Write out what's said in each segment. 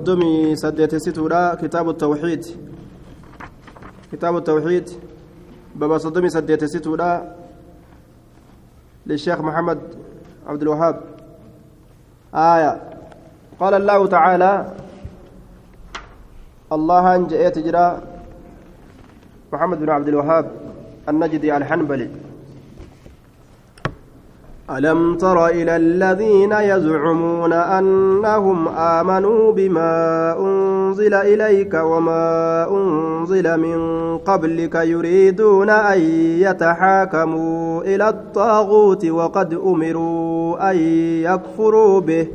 صدمي سديت ستورا كتاب التوحيد. كتاب التوحيد. بابا صدمي سديت ستورا للشيخ محمد عبد الوهاب. آية. قال الله تعالى الله أنجأ تجرى محمد بن عبد الوهاب النجدي الحنبلي. ألم تر إلى الذين يزعمون أنهم آمنوا بما أنزل إليك وما أنزل من قبلك يريدون أن يتحاكموا إلى الطاغوت وقد أمروا أن يكفروا به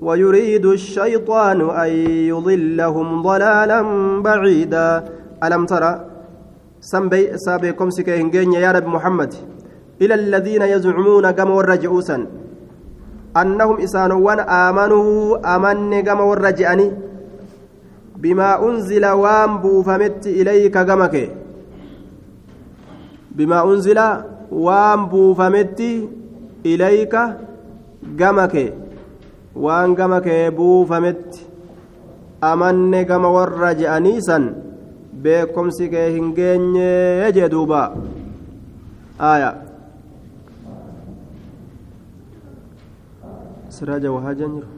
ويريد الشيطان أن يضلهم ضلالا بعيدا. ألم ترى سابقكم سكين يا رب محمد. إلى الذين يزعمون كما ورجعوسا. أنهم إسانوان آمنوا أمن كما ورجعني. بما أنزل وام بوفمت إليك كمك بما أنزل وام بوفمت إليك كمك gama kee buufametti amanne gama warra je'aniisan beekomsi kee hin geenye siraaja wahaajan jiru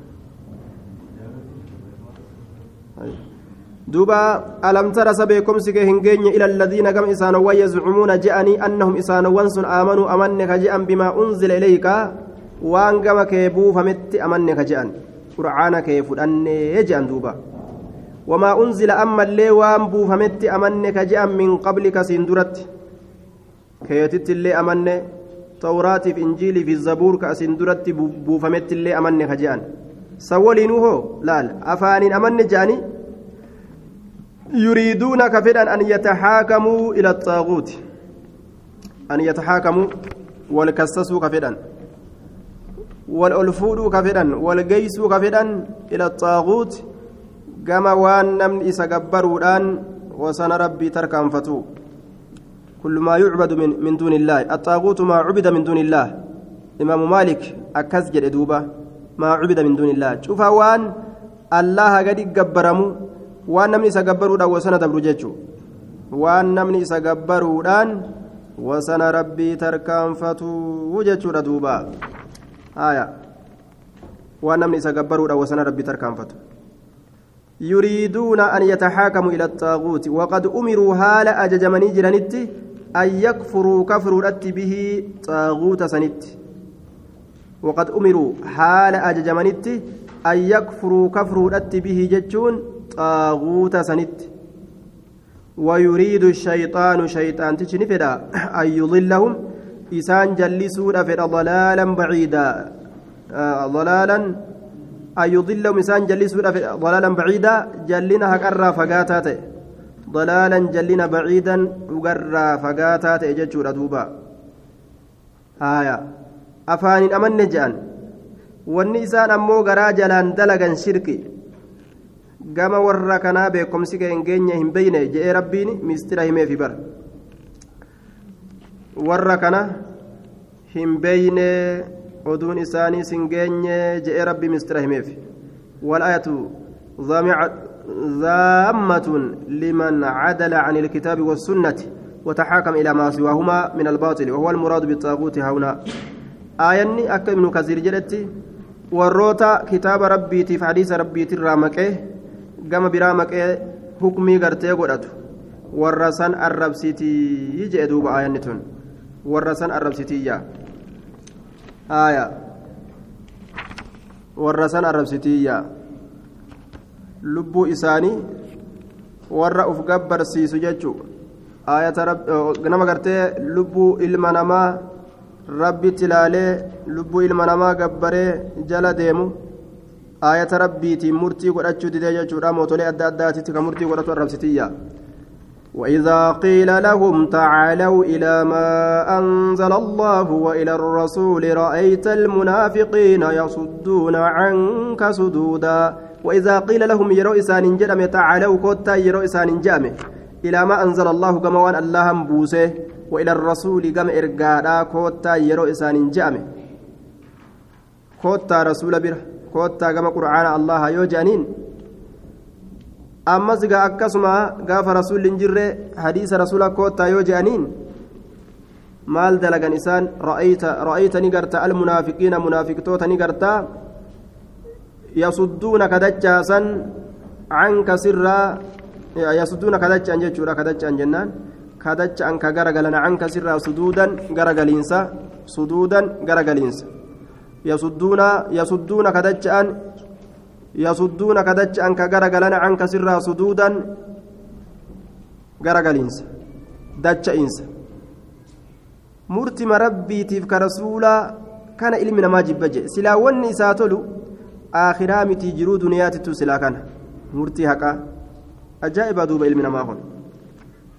دوبا ألم ترى سبيكم سكه هنجين إلى الذين كم إسانوا يزعمون جاءني أنهم إسانوا سن آمنوا أمنك جاء بما أنزل إليك. وان كما كيبو فمت أمنك جاء قرآن كيف أن يجأن دوبا. وما أنزل أما اللي وان بو فمت أمنك جاء من قبلك سندرت. كيتت اللي أمنك tawraatiif injiilii fi zabuur ka asin duratti buufametti illee amanne ka je'an san waliinuu hoo laal afaaniin amanne je'anii yuriiduuna ka fedhan an yataxaakamuu ila xaaguuti an yataxaakamuu wal kassasuu ka fedhan wal ol fuudhuu ka fedhan wal geeysuu ka fedhan ila xaaguuti gama waan namni isa gabbaruudhaan wasana rabbii tarkaanfatuu كل ما يعبد من, من دون الله. الطاغوت ما عبد من دون الله. إمام مالك أكزجر دوبا ما عبد من دون الله. شوف وان الله قد جبرمو وان نمني سجبروا دا وسنة دبرجتشو وان نمني سجبروا دان وسنة ربي تركان فتو وجتشو دوبا آية. وان نمني سجبروا دا وسنة ربي تركان فتو. يريدون أن يتحاكموا إلى الطاغوت. وقد أمروا هال أججمني جرانتي أن يكفروا كفروا به طاغوت سنت. وقد أمروا حال أججمنت أن يكفروا كفروا به جتون طاغوت سنت. ويريد الشيطان شيطان تشنفدا أن يضلهم. إسان جلسوا فدا ضلالا بعيدا. آه ضلالا. أن يضلهم إسان جلسوا ضلالا بعيدا. جلنا هكرا فقاتاته ضلالا جلنا بعيدا وقرا فقاتا تأججور دوبا آية أفان أمن جأن والنسان أمو غرا جلان دلقا شركي gama warra kanaa beekomsi kee hin geenye hin beyne je'ee rabbiin mistira himeefi bar warra kana hin beyne oduun isaaniis hin geenye je'ee rabbii mistira himeefi wal'ayatu ذامة لمن عدل عن الكتاب والسنة وتحاكم إلى ما سواهما من الباطل وهو المراد بالطاغوت هنا آياني أكا ابن كثير جلتي warroota kitaaba rabbiitiif hadiisa rabbiitirraa maqee gama biraa maqee hukmii gartee godhatu warra san arrabsitii jee duuba aayanni tun warra san arrabsitiyya aaya warra san arrabsitiyya lubbuu isaanii warra uf gabbarsiisu jechuu aayata nama gartee lubbuu ilma namaa rabbitti ilaalee lubbuu ilma namaa gabbaree jala deemu aayata rabbiitiin murtii godhachuu didee jechuudha mootolee adda addaatitti kan murtii godhatu arrabsitiyya وإذا قيل لهم تعالوا إلى ما أنزل الله وإلى الرسول رأيت المنافقين يصدون عنك صدودا وإذا قيل لهم يروا إسان جرم تعالوا كوتا يروا إسان جامع إلى ما أنزل الله كما وان الله بوسه وإلى الرسول كما إرقادا كوتا يروا إسان جامع كوتا رسول بره كوتا كما قرآن الله يوجانين ammas gaa akkasuma gaafa rasuulli hin jirre hadiisa rasuula koottaa yoo je'aniin maal dalagan isaan ra'ayta ni garta almunaafiqiina munaafiqtoota ni gartaa yasudduuna kadachaasan canka sirraa yasudduuna kadacha'an jechuudha kadacha'an jennaan kadacha'an ka garagalan canka sirraa suduudan garagaliinsa suduudan garagaliinsa yasudduuna yasudduuna kadacha'an yasudduuna kadacha'an ka garagalan canka sirraa suduudan garagaliinsa dacha'iinsa murtima rabbiitiif ka rasuulaa kana ilmi namaa jibba jedhe silaa wanni isaa tolu aakhiraa mitii jiruu duniyaatittu silaa kana murtii haqaa ajaa'iba duuba ilmi namaa kun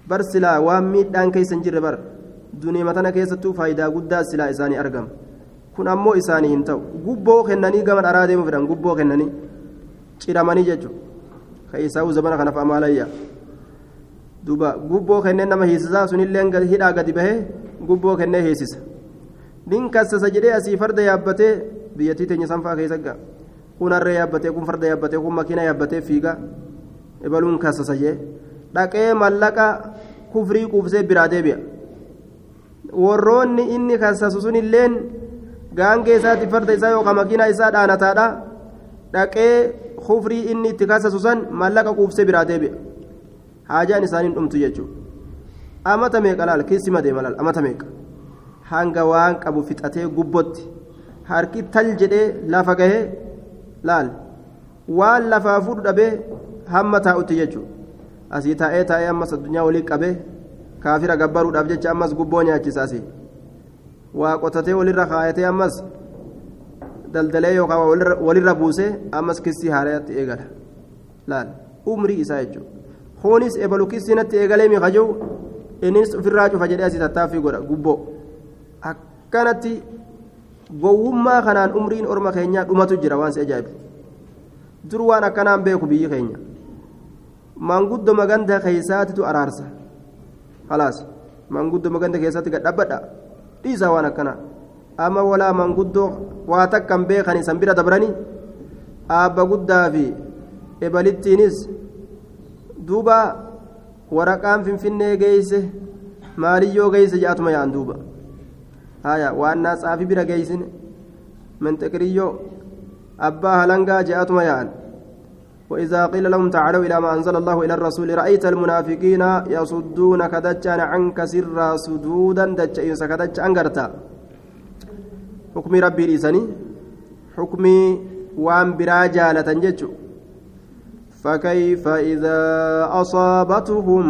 bar silaa waan miidhaan keessa hin jirre bar duniima tana keessattuu faayidaa guddaa silaa isaanii argama kun ammoo isaanii hin ta'u gubboo kennanii gama dharaa deemu fedhan gubboo kennanii ciramanii jechuudha ka isaa zamana kanaaf amaalayyaa duuba gubboo kenneen nama hiisisaa sunillee hidhaa gadi bahee gubboo kennee hiisisa nin jedhee asii farda yaabbatee biyyattii teenya sanfaa keessa ga'a kun harree yaabbatee kun farda yaabbatee kun makiina yaabbatee fiigaa ebaluun kassasa jee. Dhaqee mallaqa kufrii quubsee biraa deebi'a. Warroonni inni kassasu sunilleen gaangee isaatti farda isaa yookaan makiina isaa dhaanataadha. Dhaqee kufrii inni itti kassasu san mallaqa quubsee biraa deebi'a. Haajaan isaaniin dhumtu jechuudha. Amata meeqa laal? Keessi madeema laal? Amata meeqa? Hanga waan qabu fixatee gubbotti harki tal jedhee lafa gahee laal? Waan lafaa fuudhu dhabee hamma taa'utti jechuudha asii taa'ee taa'ee ammas addunyaa walii qabee kaafira gabbaruudhaaf jecha ammas gubboo nyaachisaasi waa qotatee walirra kaayatee ammas daldalee yookaan walirra buusee ammas kissii haaraatti eegala. Laal? Umrii isaa jechuudha kunis ebalu kissii natti eegalee miiqa jiru innis ofirraa cufa jedhee asii tattaaffii godha gubboo. Akkanatti gowwummaa kanaan umriin orma keenyaa dhumatu jira waan si ajaa'ibu dur waan akkanaan beeku biyyi keenya manguddoo maganda keessaatitu araarsa halaas manguddoo maganda keessatti gadhabbadha dhiisaa waan akkanaa amma walaa manguddoo waa takkan beekan isan bira dabranii aabba guddaa fi ebalittiinis duuba waraqaan finfinnee geeyse maaliyyoo geeyse jedhatuma yaa'an duuba haya waan naatsaafi bira geeysine منتقريو أبا هلنقا جاءتما يان وإذا قيل لهم تعالوا إلى ما أنزل الله إلى الرسول رأيت المنافقين يصدون كدجان عنك سرا سدودا دجئين سكدج أنقرتا حكم ربي لسني حكمي وان براجالة ججو فكيف إذا أصابتهم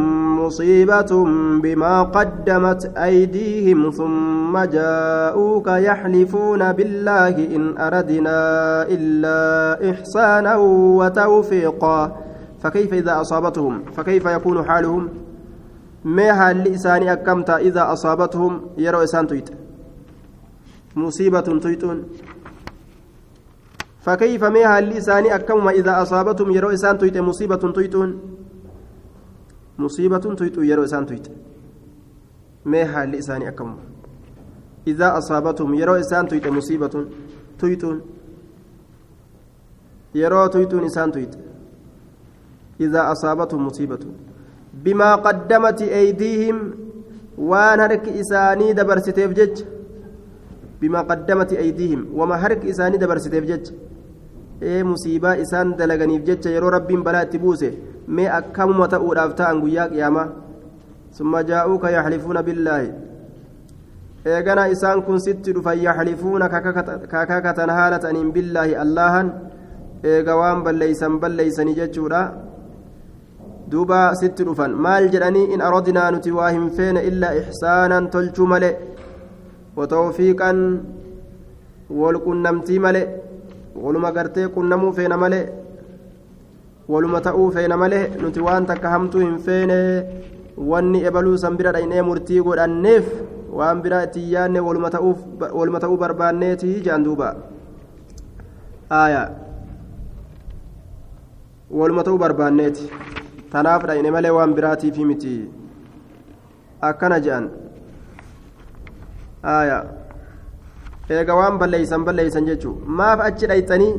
مصيبة بما قدمت أيديهم ثم جاءوك يحلفون بالله إن أردنا إلا إحسانا وتوفيقا فكيف إذا أصابتهم؟ فكيف يكون حالهم؟ ما هل لساني أكمت إذا أصابتهم؟ يروا إسان تويت. مصيبة تويتون. فكيف ما هل لساني أكم إذا أصابتهم يرو إسان تويت مصيبة تويتون؟ مصيبة تويت يرو إسان تويت. ما هل لساني أكم إذا أصابتهم يرو إسان تويت مصيبة تويتون. يرو تويتون إسان تويت. إذا أصابتهم مصيبة. بما قدمت أيديهم وان هرك إساني دبرستيف جج. بما قدمت أيديهم وما هرك إساني دبرستيف جج. Ee musiibaa isaan dalaganiif jecha yeroo rabbiin balaa itti buuse mee akkamuma ta'uudhaaf ta'an guyyaa qiyaamaa summa jaa'uuka yaxlifuuna billaahi eegana isaan kun sitti dhufan yaxlifuuna kakakatan haala ta'aniin billaahi allahan eega waan balleeysan balleeysanii jechuudha duuba sitti dhufan maal jedhanii in aradnaa nuti waa hin feene illaa ixsaanan tolchuu male watawfiiqan wal qunnamtii male waluma gartee qunnamuu feena malee waluma ta'uu feena malee nuti waan takka hamtuu hin feene wanni ebaluu san bira dhaynee murtii godhanneef waan biraa itti yaanne waluma ta'uu barbaanneeti jedhan duuba. Waluma ta'uu barbaanneeti. Tanaaf dhayne malee waan biraatiifi miti. Akkana jedhan aayaa eega waan balleeysan balleeysan jechuu maaf achi dhayxanii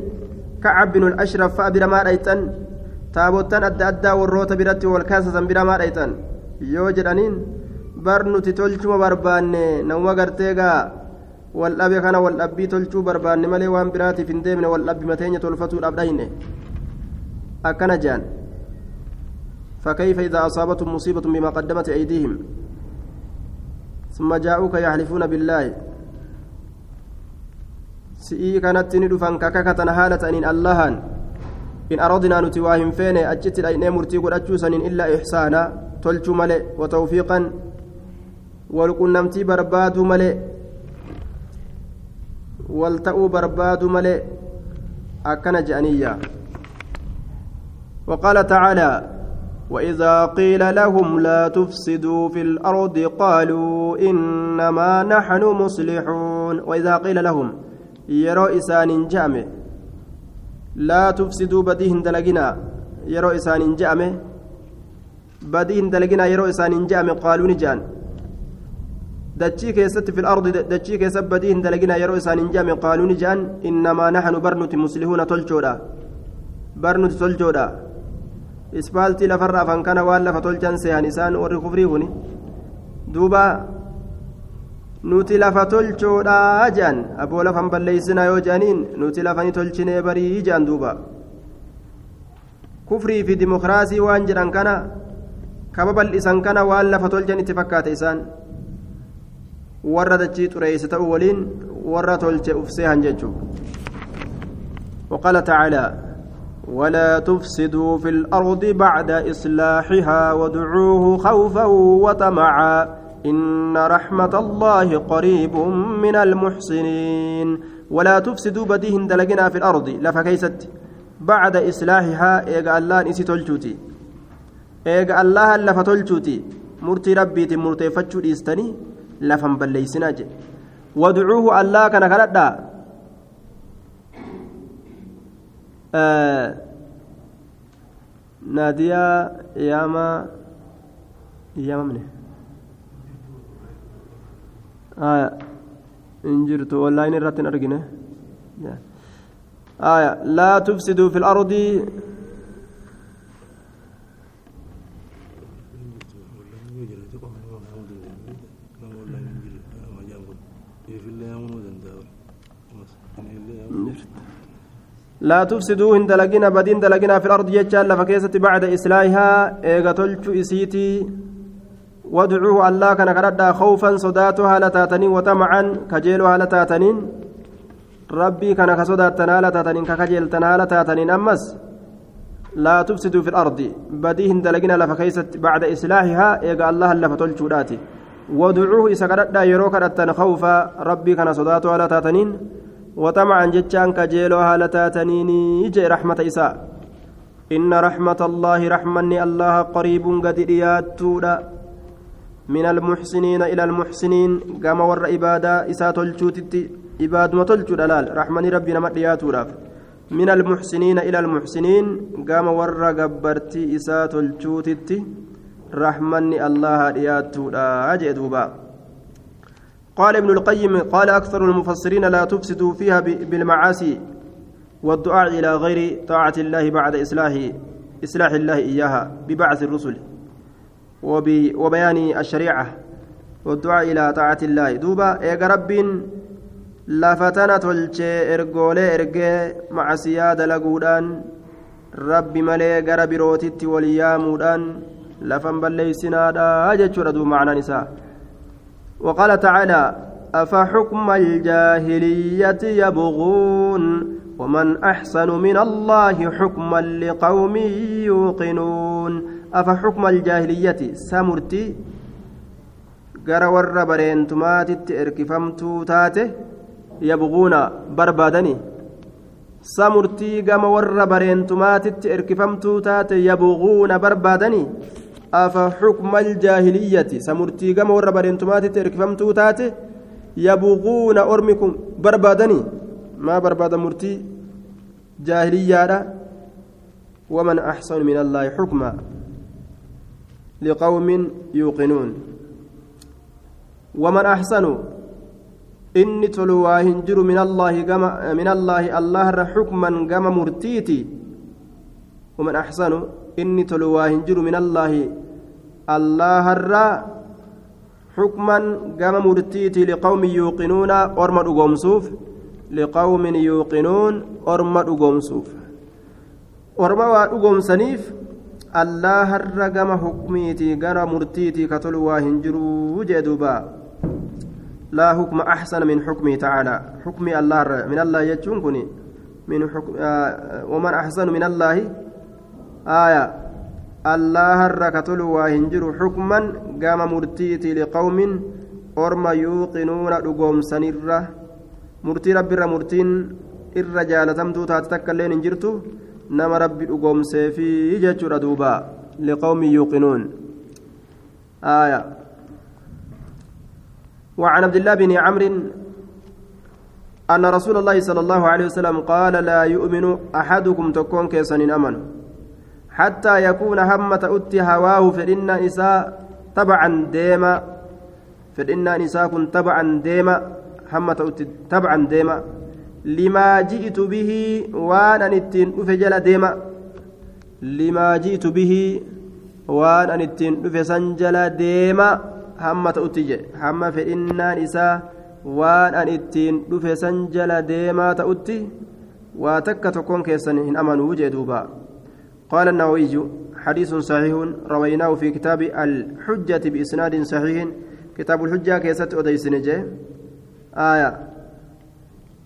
kacab binul ashraf fa'a bira maa dhayxan taabottan adda addaa warroota biratti wal kaasasan bira maa dhayxan yoo jedhaniin bar nuti tolchuma barbaanne namuma gartee gaa wal dhabe kana wal dhabbii tolchuu barbaanne malee waan biraatiif hin deemne wal dhabbi mateenya tolfatuudhaaf dhayne akkana jean فكيف إذا أصابتهم مصيبة بما قدمت أيديهم ثم جاءوك يحلفون بالله si'ii kanatti ni dhufan kakakatan haala ta'aniin allahan in aradnaa nuti waa hin feene achitti dhaynee murtii godhachuu saniin illaa ixsaana tolchuu male watawfiiqan walqunnamtii barbaaduu male wal ta'uu barbaaduu male akkana je'aniyya وقال تعالى وإذا قيل لهم لا تفسدوا في الأرض قالوا إنما نحن مصلحون وإذا قيل لهم yeroo isaaniin je'ame laa tufsiduu badii hin dalaginaa yeroo isaaniin je'ame badii hin dalaginaa yeroo isaaniin je'ame qaaluu ni je'an dachii keessatti fil ardi dachii keessatti badii hin dalaginaa yeroo isaaniin je'ame qaaluu ni je'an innamaa naxnu barnuti muslihuuna tolchoodha barnuti tolchoodha ispaaltii lafarra afan kana waan lafa tolchan seehan isaan warri kufrii kuni duuba nuti lafa tolchoodhaa jedhan aboo lafan balleeysinaa yoo jedhaniin nuti lafani tolchinee barii jedhan duuba kufrii fi dimokiraasii waan jedhan kana kaba bal'isan kana waan lafa tolchan itti fakkaate isaan warra dachii xureeyse ta'u waliin warra tolche ufseehan jechuu وقال تعالى ولا تفسدوا في الأرض بعد إصلاحها وادعوه خوفا وطمعا إن رحمة الله قريب من المحسنين. ولا تفسدوا بديهن دلقنا في الأرض. لفكيست. بعد إصلاحها إيقا الله نسي تلجوتي إيقا الله لفتلجوتي مرتي ربي مرتي فتشو ديستني. لفن بليسنا جي. وادعوه الله كان كندا آه نادية ياما ياما منه. إن جرت والله إن رتن أرجنه آية لا تفسدوا في الأرض لا تفسدوا هن دلقنا بدين دلقنا في الأرض يجعل فكيسة بعد إصلاحها إيغا تلچو إسيتي وادعوه الله كان كردا خوفا صداتها لتاتنين وطمعا كجيلها لتاتنين. ربي كان كصداتنا لتاتنين ككجيلتنا لتاتنين. أمس لا تفسدوا في الأرض. بديهن دلقنا لفكيسة بعد إصلاحها. إيغا الله لفتلچو داتي ودعوه إسا كردا يروك خوفا. ربي كان صداتها لتاتنين. وطمعا جتشان كجيلو هالتاتنين يجي رحمة إساء إن رحمة الله رحمني. الله قريب قد إياتودا من المحسنين إلى المحسنين قام ور إبادة إساء تلجوتت إباد ما تلجو دلال رحمني ربنا مدياتودا من المحسنين إلى المحسنين قام ور قبرتي إساء تلجوتت رحمني الله إياتودا أجدوبا قال ابن القيم قال أكثر المفسرين لا تفسدوا فيها بالمعاصي والدعاء إلى غير طاعة الله بعد إصلاح إصلاح الله إياها ببعث الرسل. وبيان الشريعة والدعاء إلى طاعة الله دوبا إيقا رب lafatana tolchee ergoolee ergee macasiyaa dalaguudhaan rabbi malee gara birootitti wal yaamuudhaan lafan balleeysinaadha jechuudha duuba macnaan isaa وقال تعالى أفحكم الجاهلية يبغون ومن أحسن من الله حكما لقوم يوقنون أفحكم الجاهلية سمرتي gara warra bareentumaatitti erkifamtuu taate yabguuna barbaadani samurtii gama warra bareentumaatitti erkifamtuu taate yabguuna barbaadani afa xukma aljaahiliyyati samurtii gama warra bareentumaatitti erkifamtuu taate yabguuna ormi kun barbaadani maa barbaada murtii jaahiliyyaadha waman axsanu min allaahi xukma liqawmin yuuqinuun ومن أحسن؟ إني تلوى هنجر من الله جم من الله الله حكما جم مرتيتي ومن أحسن؟ إني تلواه هنجر من الله الله الرّ حكما قام مرتيتي لقوم يوقنون أرمى أقومسوف لقوم يوقنون أرمى أقومسوف أرمى أقومسنيف الله الرقم حكميتي قرى مرتيتي كتلوا هنجروا جدوبا لا حكم أحسن من حكمه تعالى حكم الله من الله يجون من حكم آه ومن أحسن من الله آية allaharra ka tolu waa hin jiru xukman gama murtiiti liqawmin orma yuuqinuuna dhugoomsanirra murtii rabbiirra murtiin irra jaalatamtuu taate takka illeen hin jirtu nama rabbi dhugoomseefi jechuudha duuba liqawmin yuuqinuun. آية وعن عبد الله بن عمرو أن رسول الله صلى الله عليه وسلم قال لا يؤمن أحدكم تكون كيسن أمن. حتى يكون همة أتي هواه فإن نساء تبعا ديما. فإن نساء كن تبعا ديما. همة أتي تبعا ديما. لما جئت به وأنا نتين أفجل ديما. لما جئت به وأنا نتين أفسنجل ديما. همة أتي همة فإن نساء. وأنا نتين أفسنجل ديما تأتي. وتك تكون كيسن إن أمنوا وجدوبا قال النووي حديث صحيح رويناه في كتاب الحجة بإسناد صحيح. كتاب الحجة كيست أديس نجي آية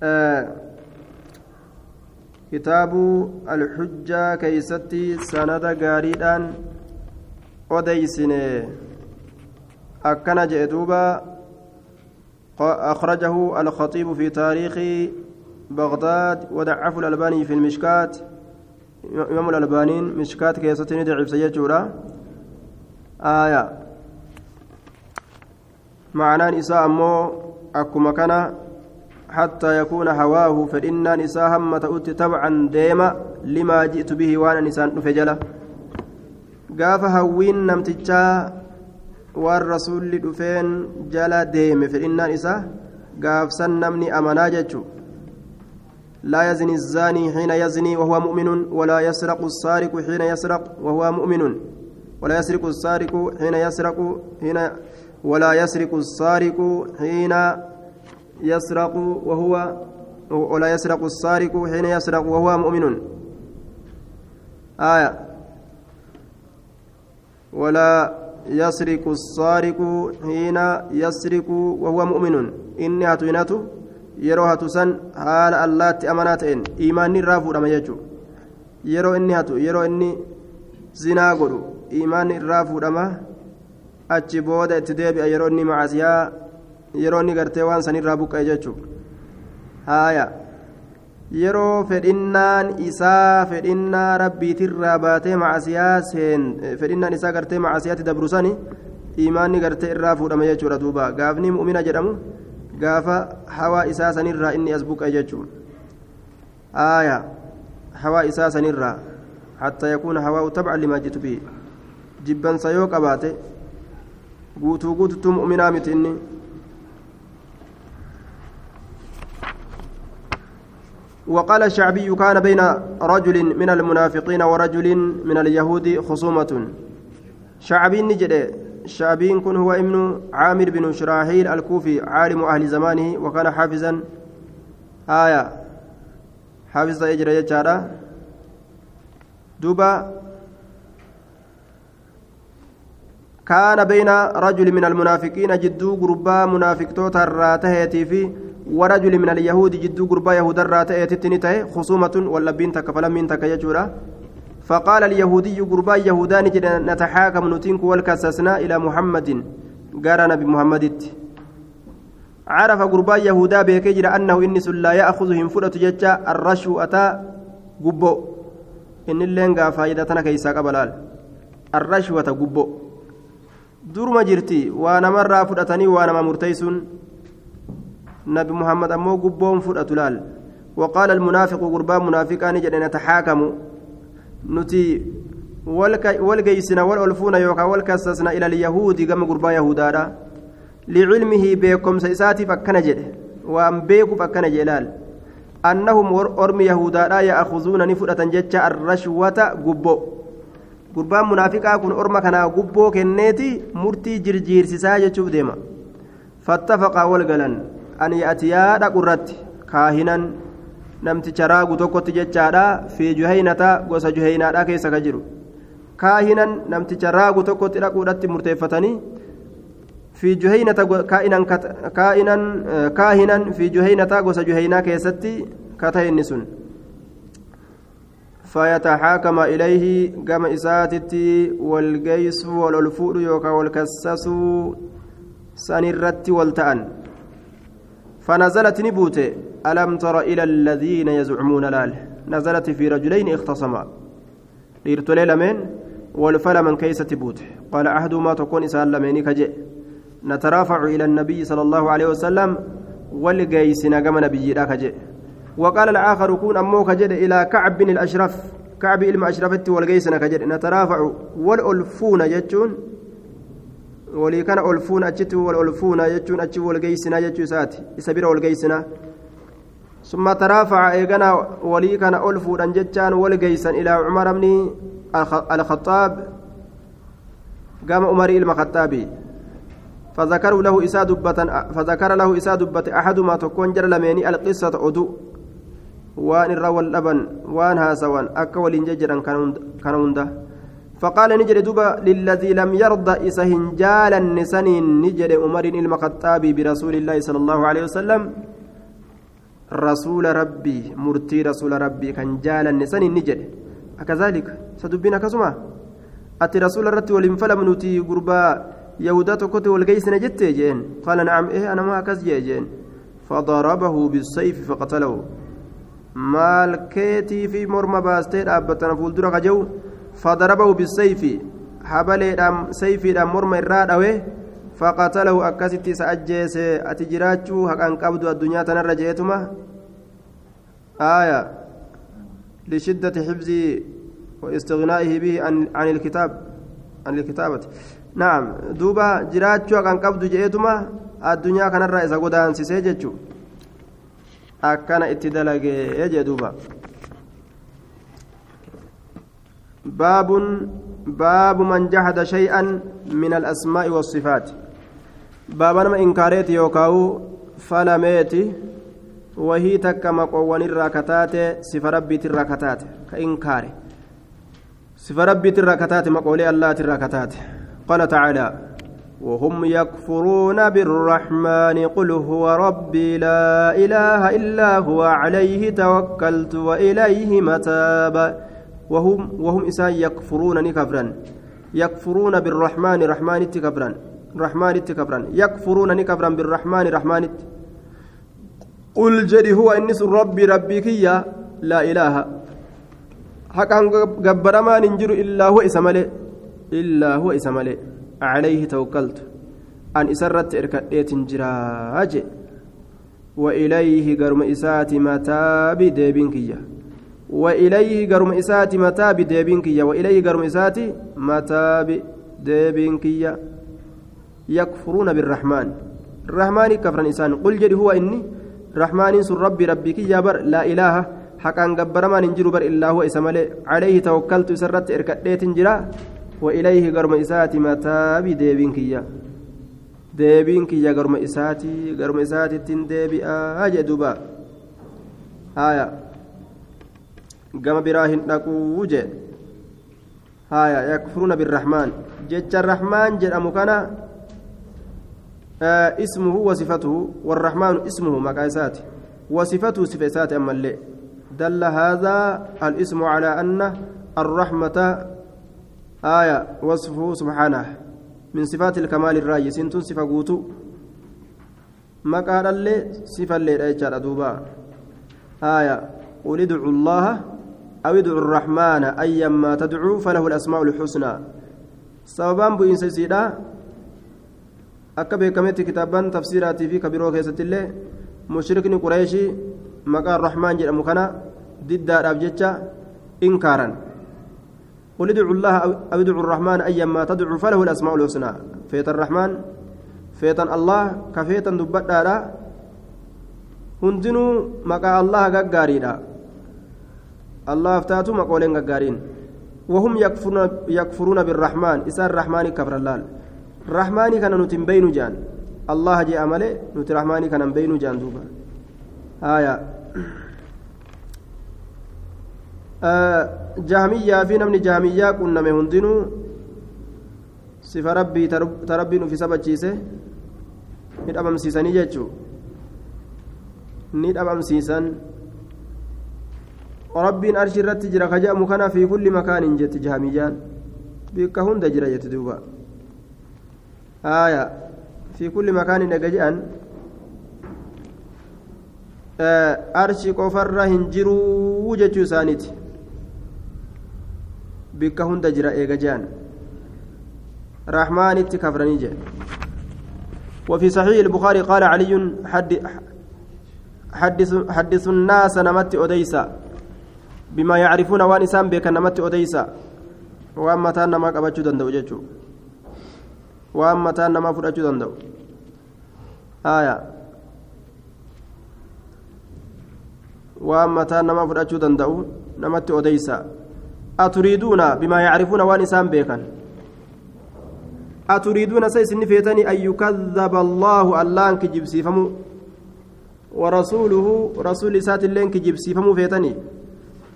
آه كتاب الحجة كيست سند غاريدان أديسن أكن جئتوبا أخرجه الخطيب في تاريخ بغداد ودعف الألباني في المشكات. إمام الألبانين مشكات كيستني ضعيف سيجورا آية. معنى نساء أمو أكما كان حتى يكون هواه فإن نساء هم تؤتي تبعا ديما لما جئت به وأنا نساء فجلة قاف هوين نمتجا والرسول دفين جلا ديم فإن نساء قاف سنمني أمنا جتشو لا يزني الزاني حين يزني وهو مؤمن ولا يسرق السارق حين يسرق وهو مؤمن. ولا يسرق السارق حين يسرق حين ولا يسرق السارق حين يسرق وهو ولا يسرق السارق حين يسرق وهو مؤمن آية ولا يسرق السارق حين يسرق وهو مؤمن إني أتينته yeroo hatu san haala allaatti amanaa ta'een imaanni irraa fuudhama jechuudha yeroo inni hatu yeroo inni zinaa godhu imaanni irraa fuudhama achi booda itti deebi'a yeroo inni macaasiyaa yeroo inni gartee waan sanirraa buqqa'e jechuudha haaya. Yeroo fedhinnaan isaa fedhinnaa rabbiitirraa baatee macaasiyaa seen fedhinnaan isaa gartee macaasiyaatti dabru sani imaanni gartee irraa fuudhama jechuudha duuba. Gaafni mu'mina jedhamu. gaafa hawaa isaa sanirraa inni as buqqa'e jechuun aaya hawaa isaa sanirraa. Yakuuna hawaa'u tabcan limaa jitu bihi jibbansa yoo qabaate guutuu guututtuu mu'minaa miti وقال الشعبي كان بين رجل من المنافقين ورجل من اليهود خصومة. شعبي نجد شعبين كن هو ابن عامر بن شراحيل الكوفي عالم أهل زمانه وكان حافظا. آية. حافظ إجرى يجارة دوبا. كان بين رجل من المنافقين جدو غربا منافق توتا الراتهيتي في ورجل من اليهود جدو غربا يهود الراتهيتي تنتهي خصومة واللبين تكفلم من تكيجورا فقال اليهودي قربا يهودان نتحاكم نتنك والكسسنا إلى محمد. قال نبي محمد. عرف قربا يهودا بيكجر أنه إنس لا يأخذهم فرة ججا الرشوة قبو. إن اللين فائدتنا كيسا قبلال الرشوة قبو. duruma jirti waa namarraa fudhatanii waa nama fudhatu laal waqaala almunaafiqu gurbaan munaafiqaani jedhe nataxaakamu nuti wal geeysina wal olfuuna yookaan wal kassasna ila alyahuudi gama gurbaa yahudaadha licilmihi beekomsa isaatiif akkana jedhe waan beekuuf akkana jedhe laal annahum ormi yahudaadha ya'khuzuuna ni fudhatan jecha arrashwata gubboo gurbaan munaafiqaa kun orma kanaa gubboo kenneeti murtii jirjiirsisaa jechuuf deema fattafaqaa wal galan an ya'tiyaa dhaqurratti kaahinan namticha raagu tokkotti jechaadha fi juhaynata gosa juhaynaadha keessa ka jiru kaahinan namticha raagu tokkotti dhaquudhatti murteeffatanii في جهينة كائنا كائنا كاهنا في جهينة غوس جهينة كيستي كتين سن فيتحاكم إليه كما إساتتي والقيس والألفور يوكا والكسس سنرت والتأن فنزلت نبوت ألم تر إلى الذين يزعمون لال؟ نزلت في رجلين اختصما. ليرت ليلمين والفلمن كيس تبوت. قال أحدهما تكون إسال لمين كجئ. نترافع إلى النبي صلى الله عليه وسلم والجيسنا كما نبي كجئ. وقال الآخر كون أمو كجد إلى كعب بن الأشرف كعب إلما أشرفت والجيسنا كجد نترافع والألفون يجون walii kana ol fuuna achitti wal ol fuuna jechuun achi wal geessinaa jechuu isaati isa bira wal geessinaa summa taraafaca eeganaa walii kana ol fuudhan jechaan wal geessan ilaa cumar bni alkhaxaab gama umarii ilma khaxaabii فذكروا له إساء دبة فذكر له إساء دبة أحدهما تكون جر لميني القصة أدو وان الروى اللبن وان هاسوان أكا ولنججرا كان ونده فقال نجد دوبا للذي لم يرضى إسهن جالا نسنين نجد عمر المخطاب برسول الله صلى الله عليه وسلم. رسول ربي مرتي رسول ربي كان جالا نسنين نجد. أكذلك ستبين كسما أتي رسول الرتي والانفلم نتي قربا يهودا تكوت والقيس نجت جين قال نعم إيه أنا ما أكز جين فضربه بالسيف فقتله. مال كيتي في مرمى باستير أبتنا فولدرا جو فضربه بالسيف. حبليدام سيفيدام مرمى الرادوي فقتله أكست سأجيس. أتجراتشو هكان قبض الدنيا تنرى جيتما. آية. لشدة حفظ واستغنائه به عن عن الكتاب. عن الكتابة. نعم. دوبا جراتشو هكان قبض جيتما. الدنيا الرئيس إذا قدان سيسيجتشو أكان اتدلق يجي دوبا. باب باب من جحد شيئا من الأسماء والصفات. باب ما إنكاريت يوكاو فلميتي وهي تكما قوان الراكتات صف ربي الراكتات كإنكاري. صف ربي الراكتات مقولي الله الراكتات قال تعالى وهم يكفرون بالرحمن قل هو ربي لا إله إلا هو عليه توكلت وإليه متاب. وهم وهم إسان يكفرون نكفرا يكفرون بالرحمن رحمن تكفرا رحمن تكفرا يكفرون نكفرا بالرحمن رحمن قل جدي هو إنس ربي ربي كيا لا إله. حقا جبر ما ننجر إلا هو إسمالي إلا هو إسمالي عليه توكلت. أن إسرت إركدت جراج. وإليه قرم إساتي متاب ديبين كيا وإليه قرم إساتي متاب ديبين كيا وإليه قرم إساتي متاب ديبين كيا. يكفرون بالرحمن. الرحمن كفر إنسان قل جدي هو إني رحمن سر ربي ربي كيا بر لا إله. حقا قبر ما ننجر بر إلا هو إسمالي عليه توكلت سرت إركدت جرا وإليه قرم إساتي متاب ديبين كيا deebiin kiyya garuma isaatii garuma isaatittiin deebi'aa jee duuba gama biraa hin dhaquu jee haya yakfuruuna birrahmaan jecha rahmaan jedhamu kana ismuhu wasifatuhu warrahmaanu ismuhu maqaa isaati wasifatuhu sifa isaati ammallee دل هذا الاسم على أن الرحمة آية وصفه سبحانه من صفات الكمال الراي سنتون صفة قوتو مقال اللي صفة اللي دوبا آية قل ادعوا الله أو ادعوا الرحمن أيما تدعو فله الأسماء الحسنى سببان بو إنسيسيدا akka beekametti kitaabaan tafsiiraatii fi kabiroo keessatti illee mushrikni qureeshii maqaa rahmaan jedhamu kana diddaadhaaf jecha inkaaran قل ادعوا الله أو ادعوا الرحمن أيما تدعوا فله الأسماء الحسنى فيت الرحمن فيتا الله كفيتا دبتا hundinuu maqaa allaha gaggaariidha allaaf taatu maqooleen gaggaariin وهم يكفرون يكفرون بالرحمن. إسان الرحمن كفر الله الرحمن كان نتم بين جان. الله جاء ملئ نت الرحمن كان بين جان دوبا. آية. آه جهمية في نمن جهمية كنا مهندنو صفة ربي تربي في سبب جيسة. ندأبم سيساني جيتشو. ندأبم سيسان. Kana fi kulli makaanin jetti jahamiyaan bikka hunda jira jetti duuba aya fi kulli makaanin ega jedhan arshi qofarra hin jiruu jechuu isaaniiti bikka hunda jira eega jedhan رحمن كفرني جاء وفي صحيح البخاري قال علي حدث حدث الناس نمت أديسا بما يعرفون وان إسان بك نمت أديسا. وان متى نما قبچو دندو جچو وان متى نما فرچو دندو. آية. وان متى نما فرچو دندو نمت أديسا. أتريدون بما يعرفون وان إسان بكن. أتريدون سيسن فيتني أن يكذب الله اللان كجبسيفمو ورسوله رسول سات اللين كجبسيفمو فيتني.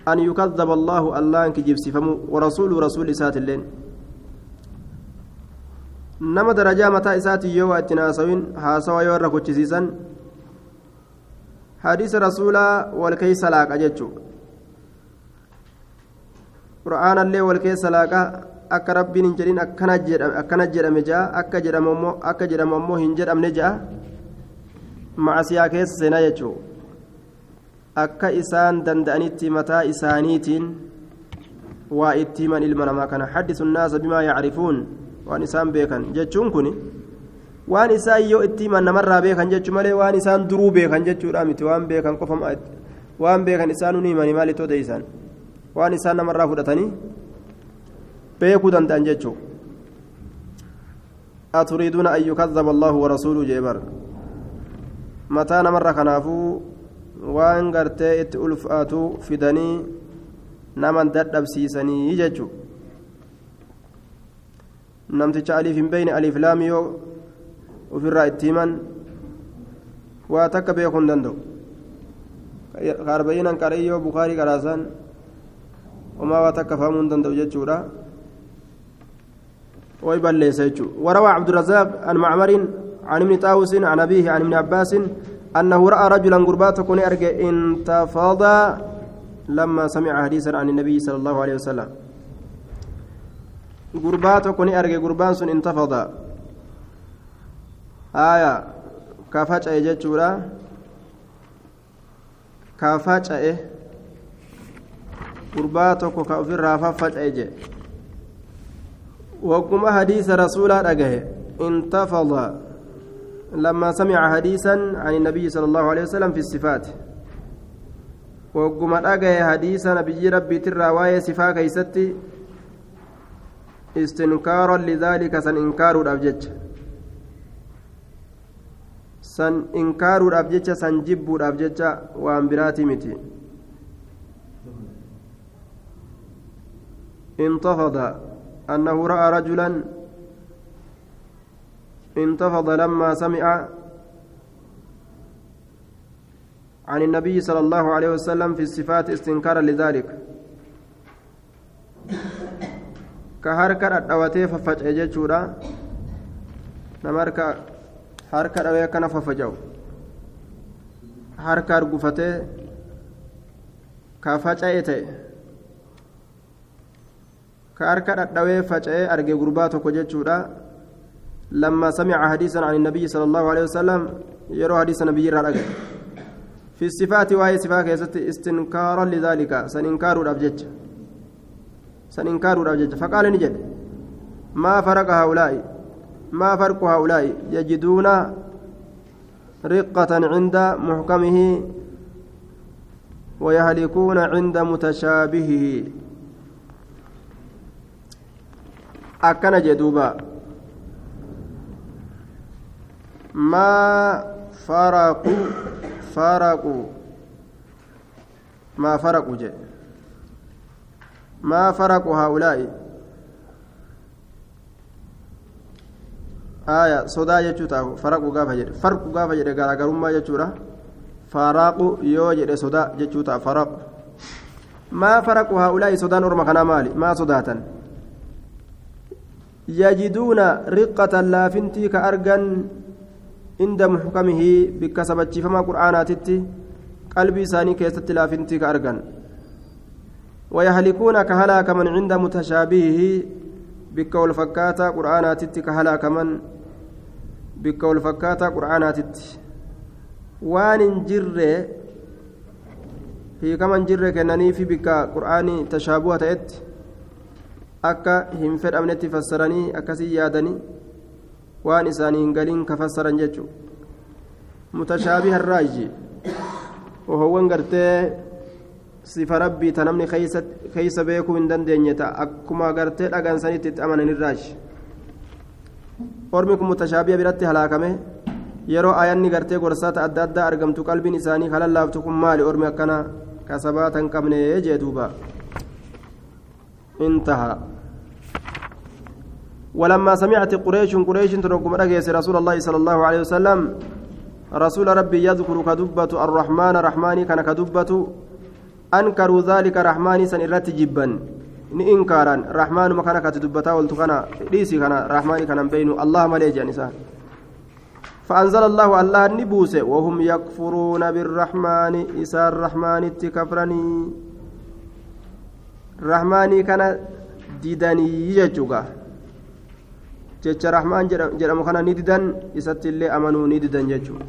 أن يكذب الله الله كجيب سفمو ورسول رسول إسات اللين. نما درجة متى إساتي يو اتناسوين هاسوا يو ركوتشيسيسا حديث رسولا والكيس لاك أجتشو. قرآن اللي والكيس لاك akka rabbiin hin jedhin akkana jedhame ja'a akka jedhamu ammoo hin jedhamne ja'a macasiyaa keessa seenaa jechuudha akka isaan danda'anitti mataa isaaniitiin waa itti himan ilma namaa kana haddisu naasa bimaa yacrifuun waan isaan beekan jechuun kun waan isaan yoo itti himan namarraa beekan jechuu malee waan isaan duruu beekan jechuudha miti waan beekan qofa waan beekan isaan uni himanii maalitti odeessan waan isaan namarraa fudhatanii beekuu danda'an jechuudha aturiiduuna an yukadhaba allahu warasuuluu jeebar mataa namarra kanaafuu waan gartee itti ulfaatu fidanii naman dadhabsiisanii jechu namticha aliif hin beeyne aliif laami yoo ofirraa itti himan waa takka beekuu hin danda'u kaarbayinan qarayyoo bukaarii qaraasan homaa waa takka fahamuu hin danda'u jechuudha way balleessa jechuudha warawaa cabdurazaaq an macmarin عن ابن طاووس عن أبيه عن ابن عباس أنه رأى رجلا قربات كون أرجع انتفض لما سمع حديثا عن النبي صلى الله عليه وسلم. قربات كون أرجع قربان سن انتفض آية كافاج أي جتشورا؟ كافاج أي قربات كو كأفر رافاج أي جي. وقم حديث رسول الله انتفض لما سمع حديثا عن النبي صلى الله عليه وسلم في الصفات. وقم أجا حديث نبي ربي ترى واي صفا كيستي. استنكارا لذلك سن إنكار الأبجج سن إنكار الأبجج سن جب الأبجج وأنبراتي متي. انتفض. أنه رأى رجلا انتفض لما سمع عن النبي صلى الله عليه وسلم في الصفات استنكارا لذلك كهركة أدواتي ففجأة جتشورا akkana fafaja'u harka argufatee ka faca'e ta'e ka harka dhadhawee faca'ee arge gurbaa tokko jechuudha لما سمع حديثا عن النبي صلى الله عليه وسلم يروى حديث النبي رأى في الصفات وهي صفات استنكارا لذلك. سننكار الأبجج سننكار الأبجج فقال نجد ما فرق هؤلاء؟ ما فرق هؤلاء؟ يجدون رقة عند محكمه ويهلكون عند متشابهه. أكن جدوبا. ما faraqu jedhe maa faraqu haa'ulaa'i aya sodaa jechuu taa'u faraqu gaafa jedhe farqu gaafa jedhe garaagarummaa jechuudha faraaqu yoo jedhe sodaa jechuu ta'a faraqu maa faraqu haa'ulaa'i sodaan orma kanaa maali maa sodaatan yajiduuna riqqatan laafintii ka argan inda muxkamihi bikka sabachiifamaa qur'aanaatitti qalbii isaanii keessatti laafintii ka argan ويهلكون كهلاك من عند متشابهه بك والفكاتا قرآناتت كهلاك من بك والفكاتا قرآناتت وان جر هي كمان جر كنني في بك قرآني تشابهة ات akka hin fedhamnetti fassaranii akkasii yaadanii waan isaanii hin galiin ka fassaran jechuudha mutashaabiha irraaji ohowwan gartee sifa rabbii ta namni keeysa beekuu hin dandeenye ta'a akkuma gartee dhagansanitti itti amanan irraaji ormi kun mutashaabiha biratti halaakame yeroo ayanni gartee gorsaata adda addaa argamtu qalbiin isaanii kalallaaftu kun maali ormi akkana kasabaata hin qabne jee duuba انتهى ولما سمعت قريش قريش تركم رجيس رسول الله صلى الله عليه وسلم. رسول ربي يذكر كدبة الرحمن رحماني كان كدبة. أنكروا ذلك رحماني سنرات جبا. kana kati dubbataa oltu kana dhiisi kana rahmaani kanan beynu allah malee jedhan isaan فأنزل الله الله نبوس وهم يكفرون بالرحمن. إسان رحمن كفرني رحماني كان ديدني يجوغا jedhamu kana ni didan isatti illee amanuu ni didan jechuudha